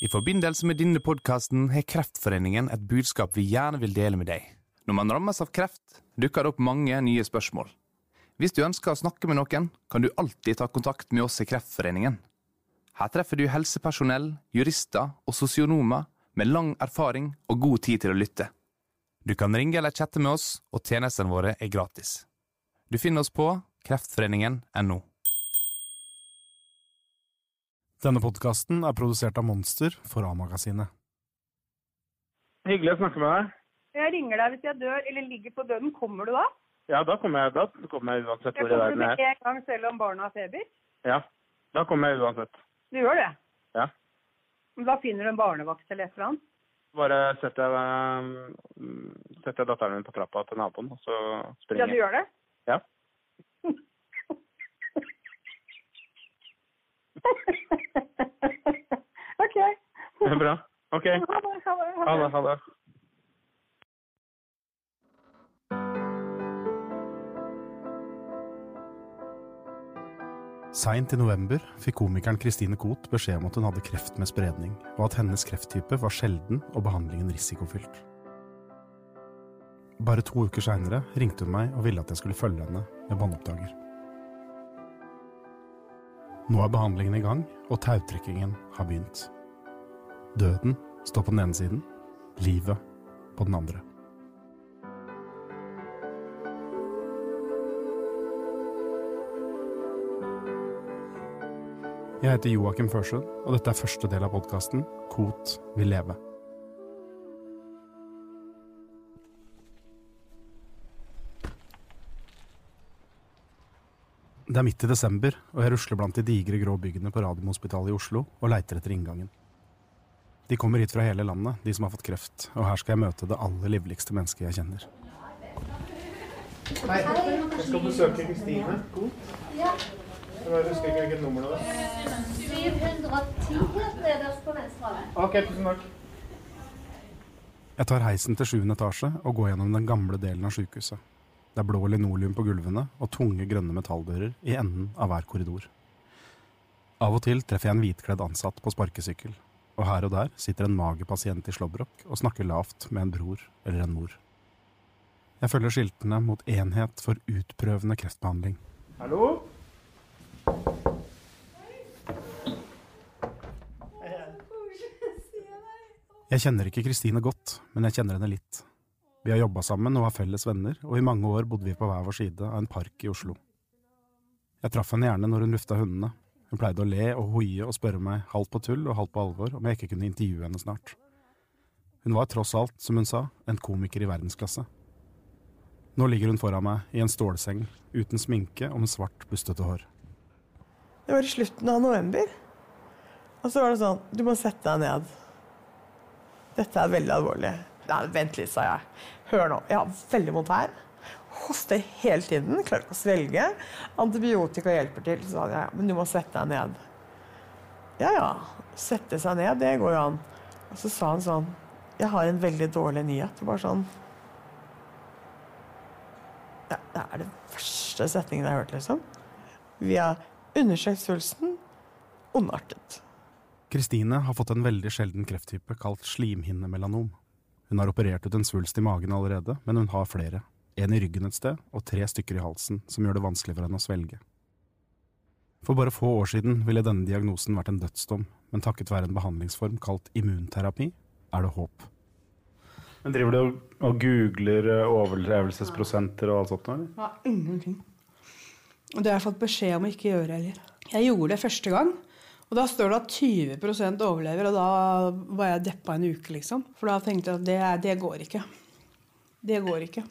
I forbindelse med denne podkasten har Kreftforeningen et budskap vi gjerne vil dele med deg. Når man rammes av kreft, dukker det opp mange nye spørsmål. Hvis du ønsker å snakke med noen, kan du alltid ta kontakt med oss i Kreftforeningen. Her treffer du helsepersonell, jurister og sosionomer med lang erfaring og god tid til å lytte. Du kan ringe eller chatte med oss, og tjenestene våre er gratis. Du finner oss på kreftforeningen.no. Denne podkasten er produsert av Monster for A-magasinet. Hyggelig å snakke med deg. Jeg ringer deg hvis jeg dør eller ligger på døden. Kommer du da? Ja, da kommer jeg, da kommer jeg uansett hvor i kommer verden jeg med er. en gang selv om barna har feber. Ja, da kommer jeg uansett. Du gjør det? Ja. Men Da finner du en barnevakt eller et eller annet. Bare setter jeg, mm, setter jeg datteren min på trappa til naboen, og så springer jeg. Ja, du gjør det? Ja. ok. Det er bra. OK. Ha det. Ha det. Ha det. Ha det. Seint i november fikk komikeren Christine Koht beskjed om at hun hadde kreft med spredning, og at hennes krefttype var sjelden og behandlingen risikofylt. Bare to uker seinere ringte hun meg og ville at jeg skulle følge henne med båndopptaker. Nå er behandlingen i gang, og tautrekkingen har begynt. Døden står på den ene siden, livet på den andre. Jeg heter Joakim Førsund, og dette er første del av podkasten Kot vil leve. Det er midt i desember, og jeg rusler blant de digre grå byggene på Radiumhospitalet i Oslo og leiter etter inngangen. De kommer hit fra hele landet, de som har fått kreft, og her skal jeg møte det aller livligste mennesket jeg kjenner. Hei, jeg skal besøke Kristine. Ja, Jeg husker ikke hvilket nummer det var. 710 helt nederst på venstre. OK, tusen takk. Jeg tar heisen til sjuende etasje og går gjennom den gamle delen av sykehuset. Det er blå linoleum på gulvene og tunge grønne metalldører i enden av hver korridor. Av og til treffer jeg en hvitkledd ansatt på sparkesykkel, og her og der sitter en mager pasient i slåbrok og snakker lavt med en bror eller en mor. Jeg følger skiltene mot enhet for utprøvende kreftbehandling. Hallo? Jeg kjenner ikke Kristine godt, men jeg kjenner henne litt. Vi har jobba sammen og har felles venner, og i mange år bodde vi på hver vår side av en park i Oslo. Jeg traff henne gjerne når hun lufta hundene. Hun pleide å le og hoie og spørre meg halvt på tull og halvt på alvor om jeg ikke kunne intervjue henne snart. Hun var tross alt, som hun sa, en komiker i verdensklasse. Nå ligger hun foran meg i en stålseng, uten sminke og med svart, bustete hår. Det var i slutten av november. Og så var det sånn Du må sette deg ned. Dette er veldig alvorlig. Nei, vent litt, sa jeg. Hør nå. Jeg har veldig vondt her. Hoster hele tiden. Klarer ikke å svelge. Antibiotika hjelper til. Sa jeg, men du må sette deg ned. Ja ja. Sette seg ned, det går jo an. Og så sa han sånn Jeg har en veldig dårlig nyhet. Bare sånn ja, Det er den verste setningen jeg har hørt, liksom. Vi har undersøkt svulsten. Ondartet. Kristine har fått en veldig sjelden krefttype kalt slimhinnemelanom. Hun har operert ut en svulst i magen allerede, men hun har flere. En i ryggen et sted, og tre stykker i halsen, som gjør det vanskelig for henne å svelge. For bare få år siden ville denne diagnosen vært en dødsdom, men takket være en behandlingsform kalt immunterapi, er det håp. Men Driver du og, og googler eh, overlevelsesprosenter og alt sånt? eller? Ja, ingenting. Og det har jeg fått beskjed om å ikke gjøre heller. Jeg gjorde det første gang, og da står det at 20% overlever, og da var jeg deppa en uke, liksom. For da tenkte jeg at det, det går ikke. Det går ikke.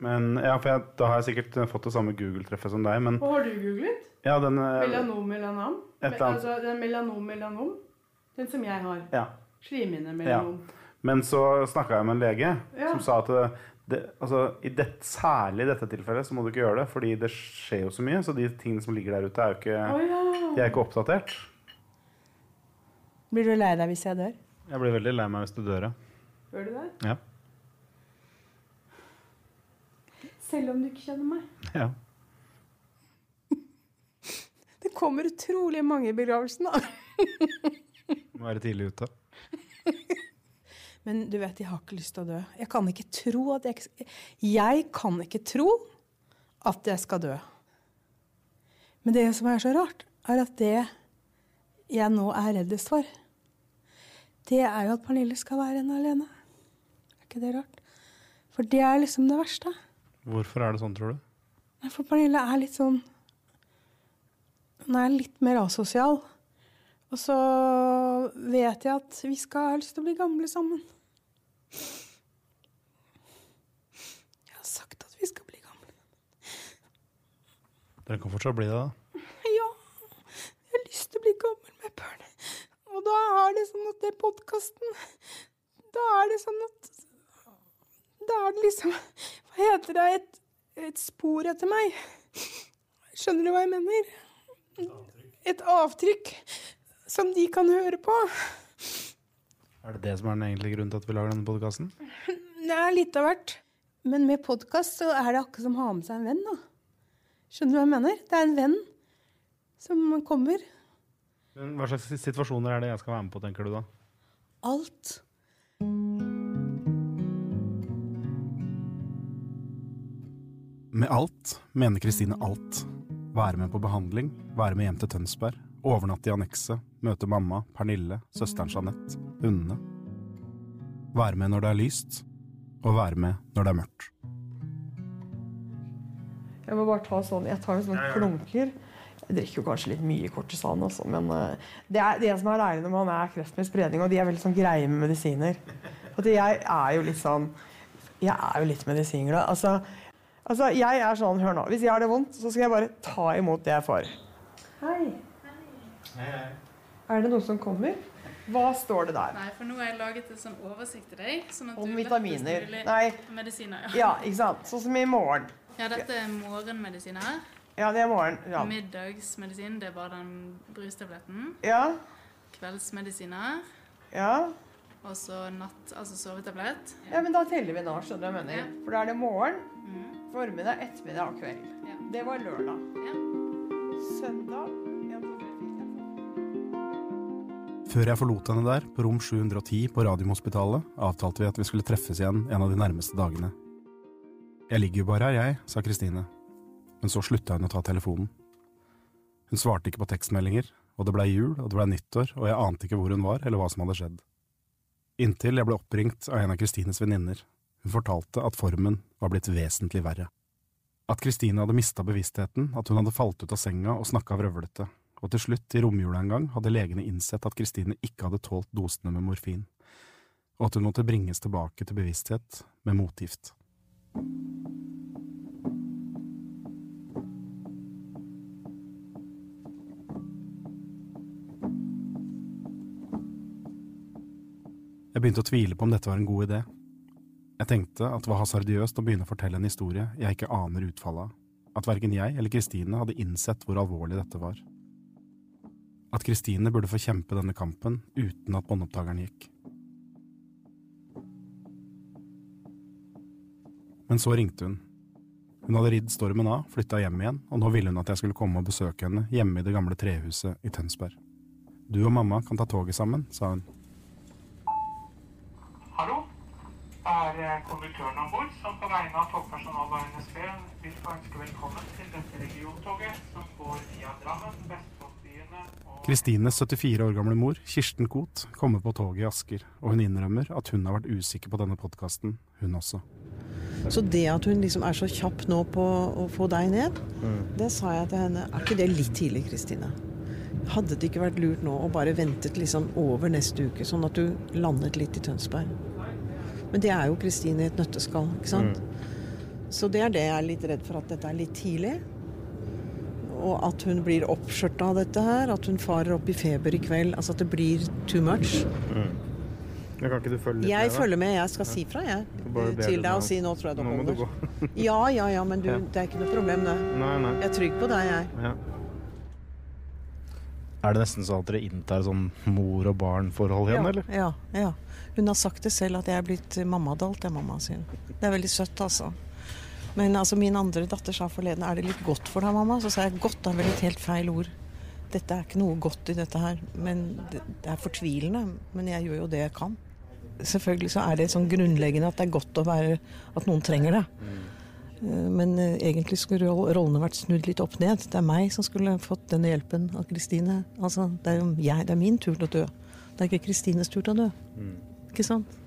Men, ja, for jeg, Da har jeg sikkert eh, fått det samme Google-treffet som deg, men Hva har du googlet? ja, den eh, Melanom, melanom? Et eller annet. Altså den melanom, melanom? Den som jeg har. ja. Slimhinnemelanom. Men så snakka jeg med en lege Ja. som sa at det, altså, i det, særlig i dette tilfellet så må du ikke gjøre det, fordi det skjer jo så mye. Så de tingene som ligger der ute, er jo ikke, oh, ja. de er ikke oppdatert. Blir du lei deg hvis jeg dør? Jeg blir veldig lei meg hvis du dør, ja. Gjør du det? ja. Selv om du ikke kjenner meg? ja. Det kommer utrolig mange i begravelsen, da. Må være tidlig ute. Men du vet, jeg har ikke lyst til å dø. Jeg kan ikke tro at jeg Jeg kan ikke tro at jeg skal dø. Men det som er så rart, er at det jeg nå er reddest for, det er jo at Pernille skal være henne alene. Er ikke det rart? For det er liksom det verste. Hvorfor er det sånn, tror du? Nei, For Pernille er litt sånn Hun er litt mer asosial. Og så vet jeg at vi skal ha lyst til å bli gamle sammen. Jeg har sagt at vi skal bli gamle. Dere kan fortsatt bli det, da. Ja, jeg har lyst til å bli gammel med Pern. Og da er det sånn at det podkasten Da er det sånn at Da er det liksom Hva heter det? Et, et spor etter meg. Skjønner du hva jeg mener? Et avtrykk som de kan høre på. Er det det som er den egentlige grunnen til at vi lager denne podkasten? Det er litt av hvert. Men med podkast så er det akkurat som å ha med seg en venn. da. Skjønner du hva jeg mener? Det er en venn som kommer. Men Hva slags situasjoner er det jeg skal være med på, tenker du da? Alt. Med alt mener Kristine alt. Være med på behandling, være med hjem til Tønsberg, overnatte i annekset, møte mamma, Pernille, søsteren Jeanette, hundene. Være med når det er lyst, og være med når det er mørkt. Jeg må bare ta sånn, jeg tar en sånn klunker. Jeg drikker jo kanskje litt mye kortisan, også, men eh, det er det som er deilig når man er kreft med spredning, og de er veldig sånn greie med medisiner. At jeg er jo litt sånn Jeg er jo litt medisinglad. Altså, altså, jeg er sånn, hør nå. Hvis jeg har det vondt, så skal jeg bare ta imot det jeg får. Hei. Er det noe som kommer? Hva står det der? Nei, for nå har jeg laget en sånn oversikt til deg. Sånn at Om du vitaminer. Nei. Medisiner, ja. Ja, ikke sant? Sånn som i morgen. Ja, dette er morgenmedisiner. Ja, det er morgen. Ja. Middagsmedisin, det var den brustabletten. Ja. Kveldsmedisiner. Ja. Og så natt, altså sovetablett. ja, men da teller vi nå, skjønner du hva jeg mener. For da er det morgen, formiddag, ettermiddag og kveld. Det var lørdag. Søndag Før jeg forlot henne der, på rom 710 på Radiumhospitalet, avtalte vi at vi skulle treffes igjen en av de nærmeste dagene. Jeg ligger jo bare her, jeg, sa Kristine. Men så slutta hun å ta telefonen. Hun svarte ikke på tekstmeldinger, og det blei jul, og det blei nyttår, og jeg ante ikke hvor hun var, eller hva som hadde skjedd. Inntil jeg ble oppringt av en av Kristines venninner. Hun fortalte at formen var blitt vesentlig verre. At Kristine hadde mista bevisstheten, at hun hadde falt ut av senga og snakka vrøvlete, og til slutt, i romjula en gang, hadde legene innsett at Kristine ikke hadde tålt dosene med morfin, og at hun måtte bringes tilbake til bevissthet med motgift. Jeg begynte å tvile på om dette var en god idé. Jeg tenkte at det var hasardiøst å begynne å fortelle en historie jeg ikke aner utfallet av, at verken jeg eller Kristine hadde innsett hvor alvorlig dette var. At Kristine burde få kjempe denne kampen uten at båndopptakeren gikk. Men så ringte hun. Hun hadde ridd stormen av, flytta hjem igjen, og nå ville hun at jeg skulle komme og besøke henne hjemme i det gamle trehuset i Tønsberg. Du og mamma kan ta toget sammen, sa hun. Hallo? Det er eh, konduktøren om bord som på vegne av togpersonalet og NSB vil få ønske velkommen til dette regiontoget som går via Drammen, Vestfoldbyene og Kristines 74 år gamle mor, Kirsten Koht, kommer på toget i Asker, og hun innrømmer at hun har vært usikker på denne podkasten, hun også. Så det at hun liksom er så kjapp nå på å få deg ned, det sa jeg til henne. Er ikke det litt tidlig, Kristine? Hadde det ikke vært lurt nå å bare ventet liksom over neste uke, sånn at du landet litt i Tønsberg? Men det er jo Kristine i et nøtteskall, ikke sant? Så det er det jeg er litt redd for, at dette er litt tidlig. Og at hun blir oppskjørta av dette her. At hun farer opp i feber i kveld. Altså at det blir too much. Men kan ikke du følge litt Jeg med, Jeg følger med. Jeg skal si fra, jeg. Til deg og si nå tror jeg det Nå må du holder. Ja, ja, ja, men du, det er ikke noe problem, det. Nei, nei. Jeg er trygg på deg, jeg. Ja. Er det nesten sånn at dere inntar sånn mor og barn-forhold igjen, ja, eller? Ja, ja. Hun har sagt det selv, at jeg er blitt mammadalt, er mamma sin. Det er veldig søtt, altså. Men altså, min andre datter sa forleden er det litt godt for deg, mamma? Så sa jeg godt er vel et helt feil ord. dette er ikke noe godt i dette her, men det, det er fortvilende. Men jeg gjør jo det jeg kan. Selvfølgelig så er det sånn grunnleggende at det er godt å være At noen trenger det. Eh, Men eh, egentlig skulle rollene vært snudd litt opp ned. Det er meg som skulle fått denne hjelpen av Kristine. Altså, det er jo jeg, det er min tur til å dø. Det er ikke Kristines tur til å dø. Ikke sant?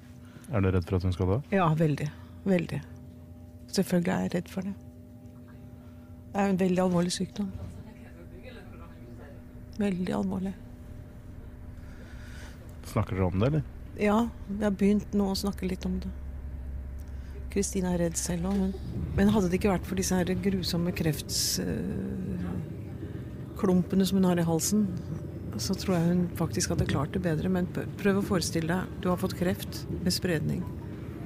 Er du redd for at hun skal dø? Ja, veldig. Veldig. Selvfølgelig er jeg redd for det. Det er en veldig alvorlig sykdom. Veldig alvorlig. Snakker dere om det, eller? Ja, vi har begynt nå å snakke litt om det. Kristine er redd selv òg, hun. Men hadde det ikke vært for disse her grusomme kreftsklumpene som hun har i halsen, så tror jeg hun faktisk hadde klart det bedre. Men prøv å forestille deg, du har fått kreft med spredning.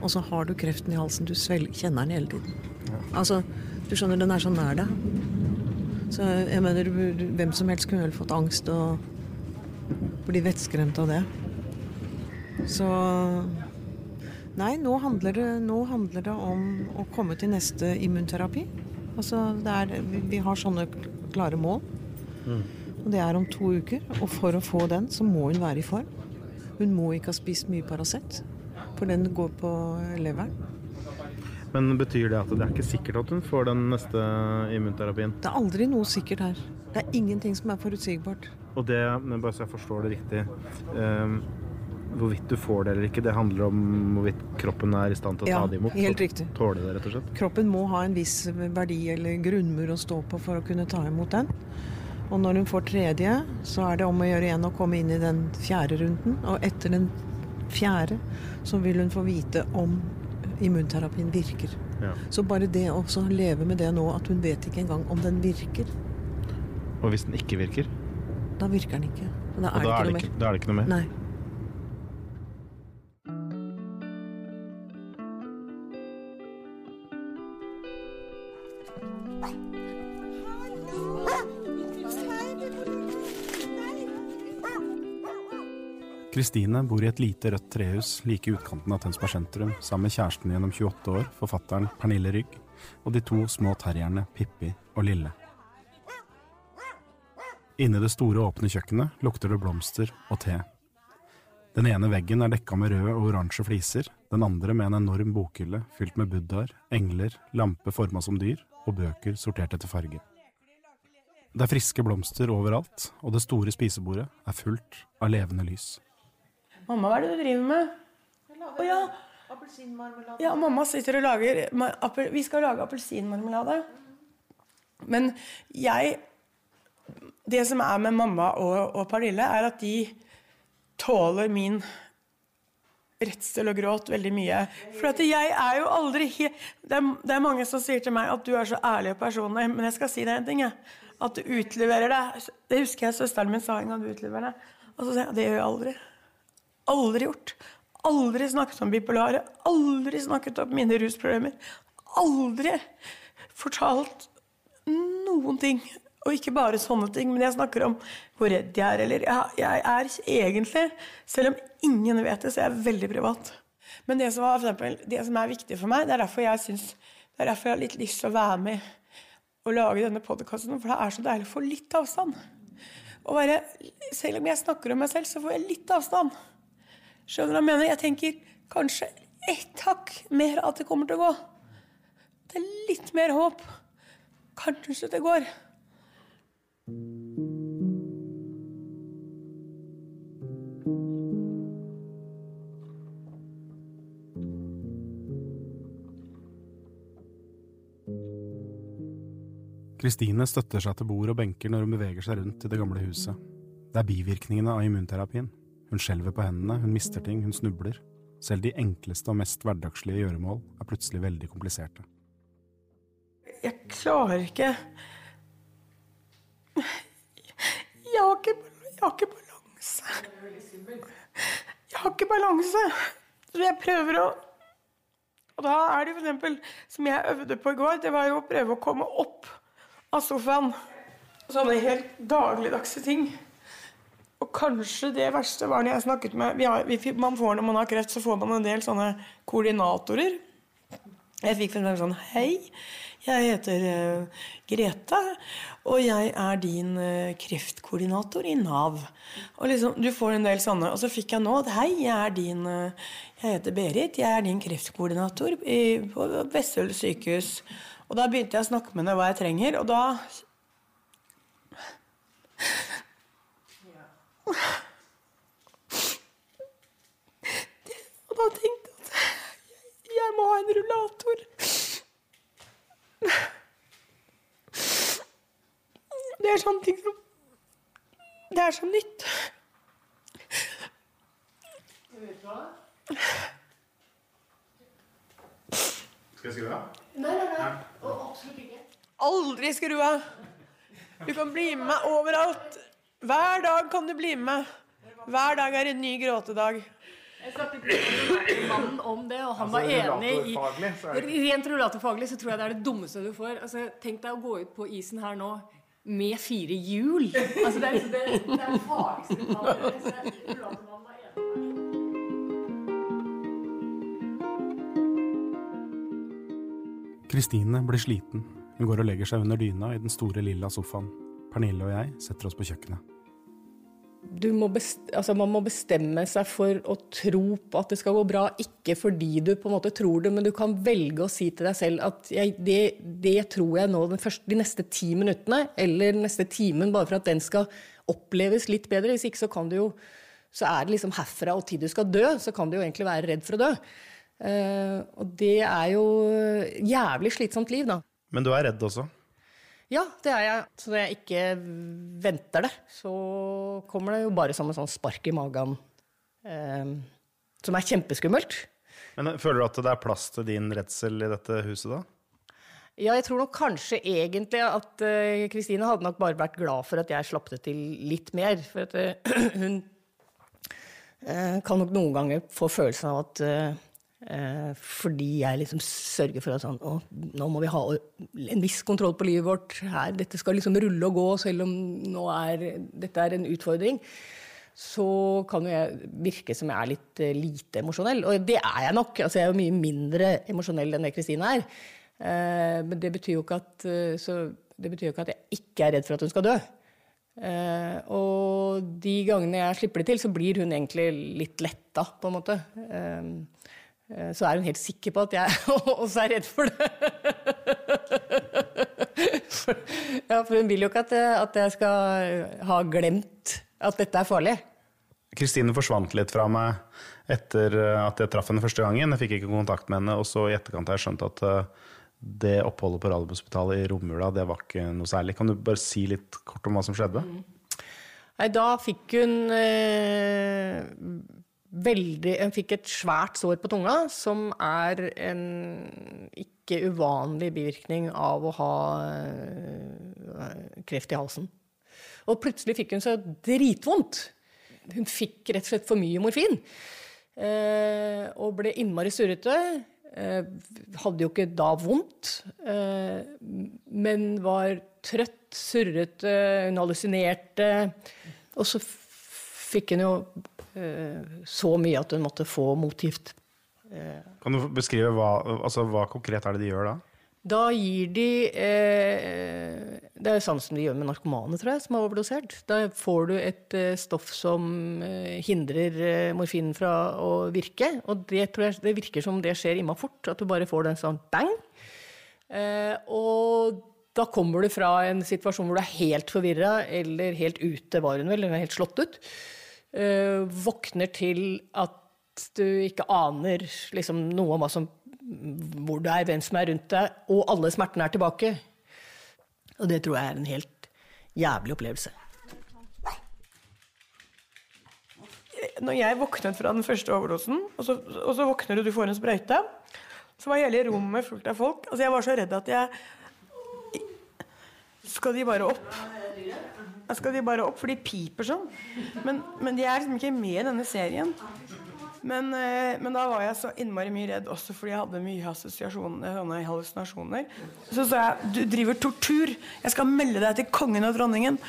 Og så har du kreften i halsen. Du kjenner den hele tiden. Altså, du skjønner, den er så nær deg. Så jeg mener, hvem som helst kunne vel fått angst og bli vettskremt av det. Så Nei, nå handler, det, nå handler det om å komme til neste immunterapi. Altså, det er, vi, har sånne klare mål. Og det er om to uker. Og for å få den, så må hun være i form. Hun må ikke ha spist mye Paracet, for den går på leveren. Men betyr det at det er ikke sikkert at hun får den neste immunterapien? Det er aldri noe sikkert her. Det er ingenting som er forutsigbart. Og det, men bare så jeg forstår det riktig ehm, Hvorvidt du får det eller ikke, det handler om hvorvidt kroppen er i stand til å Ja, ta det imot? helt riktig. Tåle det, rett og slett? Kroppen må ha en viss verdi eller grunnmur å stå på for å kunne ta imot den. Og når hun får tredje, så er det om å gjøre igjen å komme inn i den fjerde runden. Og etter den fjerde så vil hun få vite om immunterapien virker. Ja. Så bare det å leve med det nå, at hun vet ikke engang om den virker, Og hvis den ikke virker? da virker den ikke. Da er, da det ikke er det ikke, da er det ikke noe mer? Nei. Kristine bor i et lite rødt trehus like i utkanten av Tønsberg sentrum sammen med kjæresten gjennom 28 år, forfatteren Pernille Rygg, og de to små terrierne Pippi og Lille. Inne i det store, åpne kjøkkenet lukter det blomster og te. Den ene veggen er dekka med røde og oransje fliser, den andre med en enorm bokhylle fylt med buddhaer, engler, lampe forma som dyr og bøker sortert etter farge. Det er friske blomster overalt, og det store spisebordet er fullt av levende lys. Mamma, hva er det du driver med? Å ja. ja, mamma sitter og lager Vi skal lage appelsinmarmelade. Men jeg Det som er med mamma og, og Pernille, er at de tåler min redsel og gråt veldig mye. For jeg er jo aldri det, er, det er mange som sier til meg at du er så ærlig og personlig, men jeg skal si deg en ting. Jeg. At du utleverer deg. Det husker jeg søsteren min sa en gang du utleverer deg. Og så sier jeg det gjør jeg aldri. Aldri gjort. Aldri snakket om bipolare. Aldri snakket om mine rusproblemer. Aldri fortalt noen ting. Og ikke bare sånne ting, men jeg snakker om hvor redd jeg er. Eller jeg, jeg er egentlig, selv om ingen vet det, så jeg er veldig privat. Men det som, var, for eksempel, det som er viktig for meg, det er derfor jeg synes, det er derfor jeg har litt lyst til å være med og lage denne podkasten, for det er så deilig å få litt avstand. Og bare, selv om jeg snakker om meg selv, så får jeg litt avstand. Skjønner du hva jeg mener? Jeg tenker kanskje ett hakk mer at det kommer til å gå. Det er litt mer håp. Kanskje det går. Kristine støtter seg til bord og benker når hun beveger seg rundt i det gamle huset. Det er bivirkningene av immunterapien. Hun skjelver på hendene, hun mister ting, hun snubler. Selv de enkleste og mest hverdagslige gjøremål er plutselig veldig kompliserte. Jeg klarer ikke Jeg har ikke, jeg har ikke balanse. Jeg har ikke balanse. Så jeg prøver å Og da er det eksempel, som jeg øvde på i går, det var jo å prøve å komme opp av sofaen. Sånne helt dagligdagse ting. Og kanskje det verste var når jeg snakket med har, Man får når man har kreft, så får man en del sånne koordinatorer. Jeg fikk for sånn Hei, jeg heter uh, Grete, og jeg er din uh, kreftkoordinator i Nav. Og liksom, Du får en del sånne. Og så fikk jeg nå Hei, jeg er din uh, Jeg heter Berit, jeg er din kreftkoordinator i, på Vestfold sykehus. Og da begynte jeg å snakke med henne hva jeg trenger, og da Og da tenkte jeg at jeg må ha en rullator. Det er sånne ting som Det er så nytt. Skal jeg skru av? Nei, nei, nei. absolutt ikke. Aldri skru av. Du kan bli med meg overalt. Hver dag kan du bli med. Hver dag er en ny gråtedag. Jeg snakket med mannen om det, og han Altså, var enig i Rent rullatorfaglig så tror jeg det er det dummeste du får. Altså, tenk deg å gå ut på isen her nå med fire hjul. Altså, det, er, liksom- det, det er farligste du kan gjøre. Kristine blir sliten. Hun går og legger seg under dyna i den store lilla sofaen. Pernille og jeg setter oss på kjøkkenet. du må best, altså man må bestemme seg for å tro på at det skal gå bra, ikke fordi du på en måte tror det, men du kan velge å si til deg selv at jeg, det, det tror jeg nå den første, de neste ti minuttene, eller den neste timen, bare for at den skal oppleves litt bedre. Hvis ikke så kan du jo Så er det liksom herfra og til du skal dø, så kan du jo egentlig være redd for å dø. Uh, og det er jo jævlig slitsomt liv, da. Men du er redd også? Ja, det er jeg. Så når jeg ikke venter det, så kommer det jo bare som en sånn spark i magen. Eh, som er kjempeskummelt. Men eh, Føler du at det er plass til din redsel i dette huset, da? Ja, jeg tror nok kanskje egentlig at Kristine Kristine hadde nok bare vært glad for at jeg slapp det til litt mer. For at uh, hun uh, kan nok noen ganger få følelsen av at eh, eh, fordi jeg liksom sørger for at sånn, å, nå må vi ha en viss kontroll på livet vårt her, dette skal liksom rulle og gå, selv om nå er, dette er en utfordring, så kan jo jeg virke som jeg er litt eh, lite emosjonell. Og det er jeg nok. Altså, jeg er jo mye mindre emosjonell enn det Kristine er. Eh, men det betyr, jo ikke at, eh, betyr jo ikke at jeg ikke er redd for at hun skal dø. Uh, og de gangene jeg slipper det til, så blir hun egentlig litt letta, på en måte. Eh, eh, så er hun helt sikker på at jeg også er redd for det. for, ja, for hun vil jo ikke at jeg, at jeg skal ha glemt at dette er farlig. Kristine forsvant litt fra meg etter eh, at jeg traff henne første gangen. Jeg fikk ikke kontakt med henne, og så i etterkant har jeg skjønt at eh, det oppholdet på Radiumhospitalet i romjula, det var ikke noe særlig. Kan du bare si litt kort om hva som skjedde? Nei, da fikk hun eh, veldig Hun fikk et svært sår på tunga, som er en ikke uvanlig bivirkning av å ha eh, kreft i halsen. Og plutselig fikk hun så dritvondt. Hun fikk rett og slett for mye morfin. Eh, og ble innmari surrete. Eh, hadde jo ikke da vondt, men var trøtt, surrete, hun hallusinerte. Og så fikk hun jo så mye at hun måtte få motgift. Eh, Kan du beskrive hva, altså, hva konkret er det de gjør da? da gir de eh, Det er sånn som de gjør med narkomane, tror jeg, som har overdosert. Da får du et eh, stoff som eh, hindrer eh, morfinen fra å virke. Og det, tror jeg, det virker som det skjer imma fort, at du bare får den sånn bang. Eh, og da kommer du fra en situasjon hvor du er helt forvirra, eller helt ute, var hun vel, eller helt slått ut. Eh, våkner til at du ikke aner liksom, noe om hva som hvor du er, hvem som er rundt deg, og alle smertene er tilbake. Og det tror jeg er en helt jævlig opplevelse. Når jeg våknet fra den første overdosen, og så, og så våkner du, du får en sprøyte, så var hele rommet fullt av folk. Altså Jeg var så redd at jeg Skal de bare opp? Skal de bare opp? For de piper sånn. Men, men de er liksom ikke med i denne serien. Men, eh, men da var jeg så innmari mye redd også fordi jeg hadde mye assosiasjoner, hallusinasjoner. Så sa jeg du driver tortur. Jeg skal melde deg til kongen og dronningen.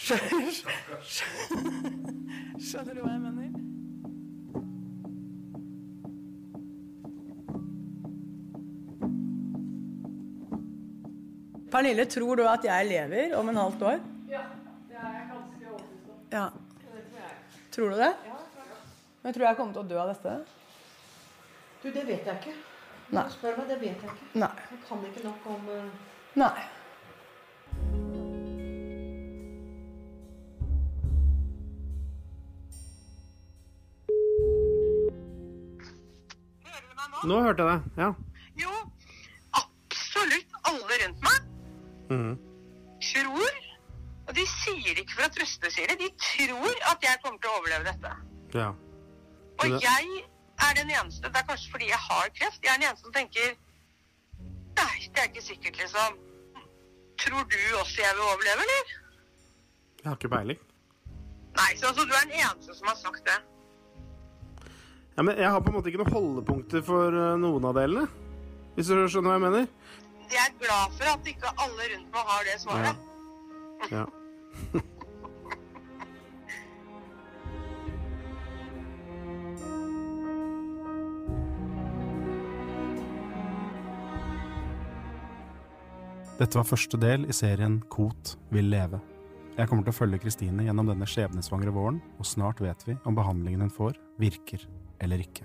Skjønner, skjønner du hva jeg mener? Pernille, tror du at jeg lever om en halvt år? Ja. Tror du det? Men tror jeg kommer til å dø av dette? Du, det vet jeg ikke. Nei. Spør meg, det vet jeg ikke. Nei. Jeg kan ikke nok om uh... Nei. Nå hørte jeg det. Ja. Jo, absolutt alle rundt meg Mhm. For å trøste, sier de. De tror at jeg kommer til å overleve dette. ja. Og jeg er den eneste, det er kanskje fordi jeg har kreft, jeg er den eneste som tenker Nei, det er ikke sikkert, liksom. Tror du også jeg vil overleve, eller? Jeg har ikke peiling. Nei, så altså, du er den eneste som har sagt det. Ja, men jeg har på en måte ikke noen holdepunkter for eh, noen av delene. Hvis du skjønner hva jeg mener? Jeg er glad for at ikke alle rundt meg har det svaret. Ja. Ja. Dette var første del i serien Kot vil leve. Jeg kommer til å følge Kristine gjennom denne skjebnesvangre våren, og snart vet vi om behandlingen hun får, virker eller ikke.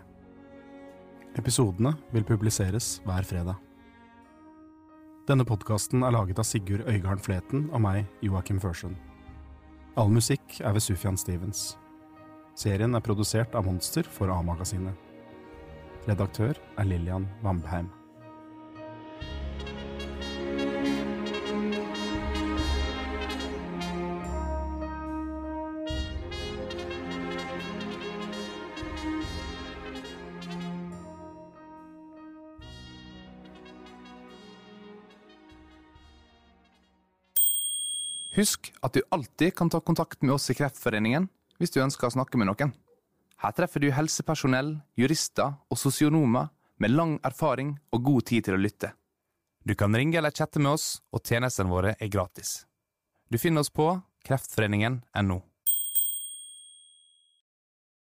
Episodene vil publiseres hver fredag. Denne podkasten er laget av Sigurd Øygarden Fleten og meg, Joakim Førsund. All musikk er ved Sufjan Stevens. Serien er produsert av Monster for A-magasinet. Redaktør er Lillian Vambheim. At du alltid kan ta kontakt med oss i Kreftforeningen hvis du ønsker å snakke med noen. Her treffer du helsepersonell, jurister og sosionomer med lang erfaring og god tid til å lytte. Du kan ringe eller chatte med oss, og tjenestene våre er gratis. Du finner oss på kreftforeningen.no.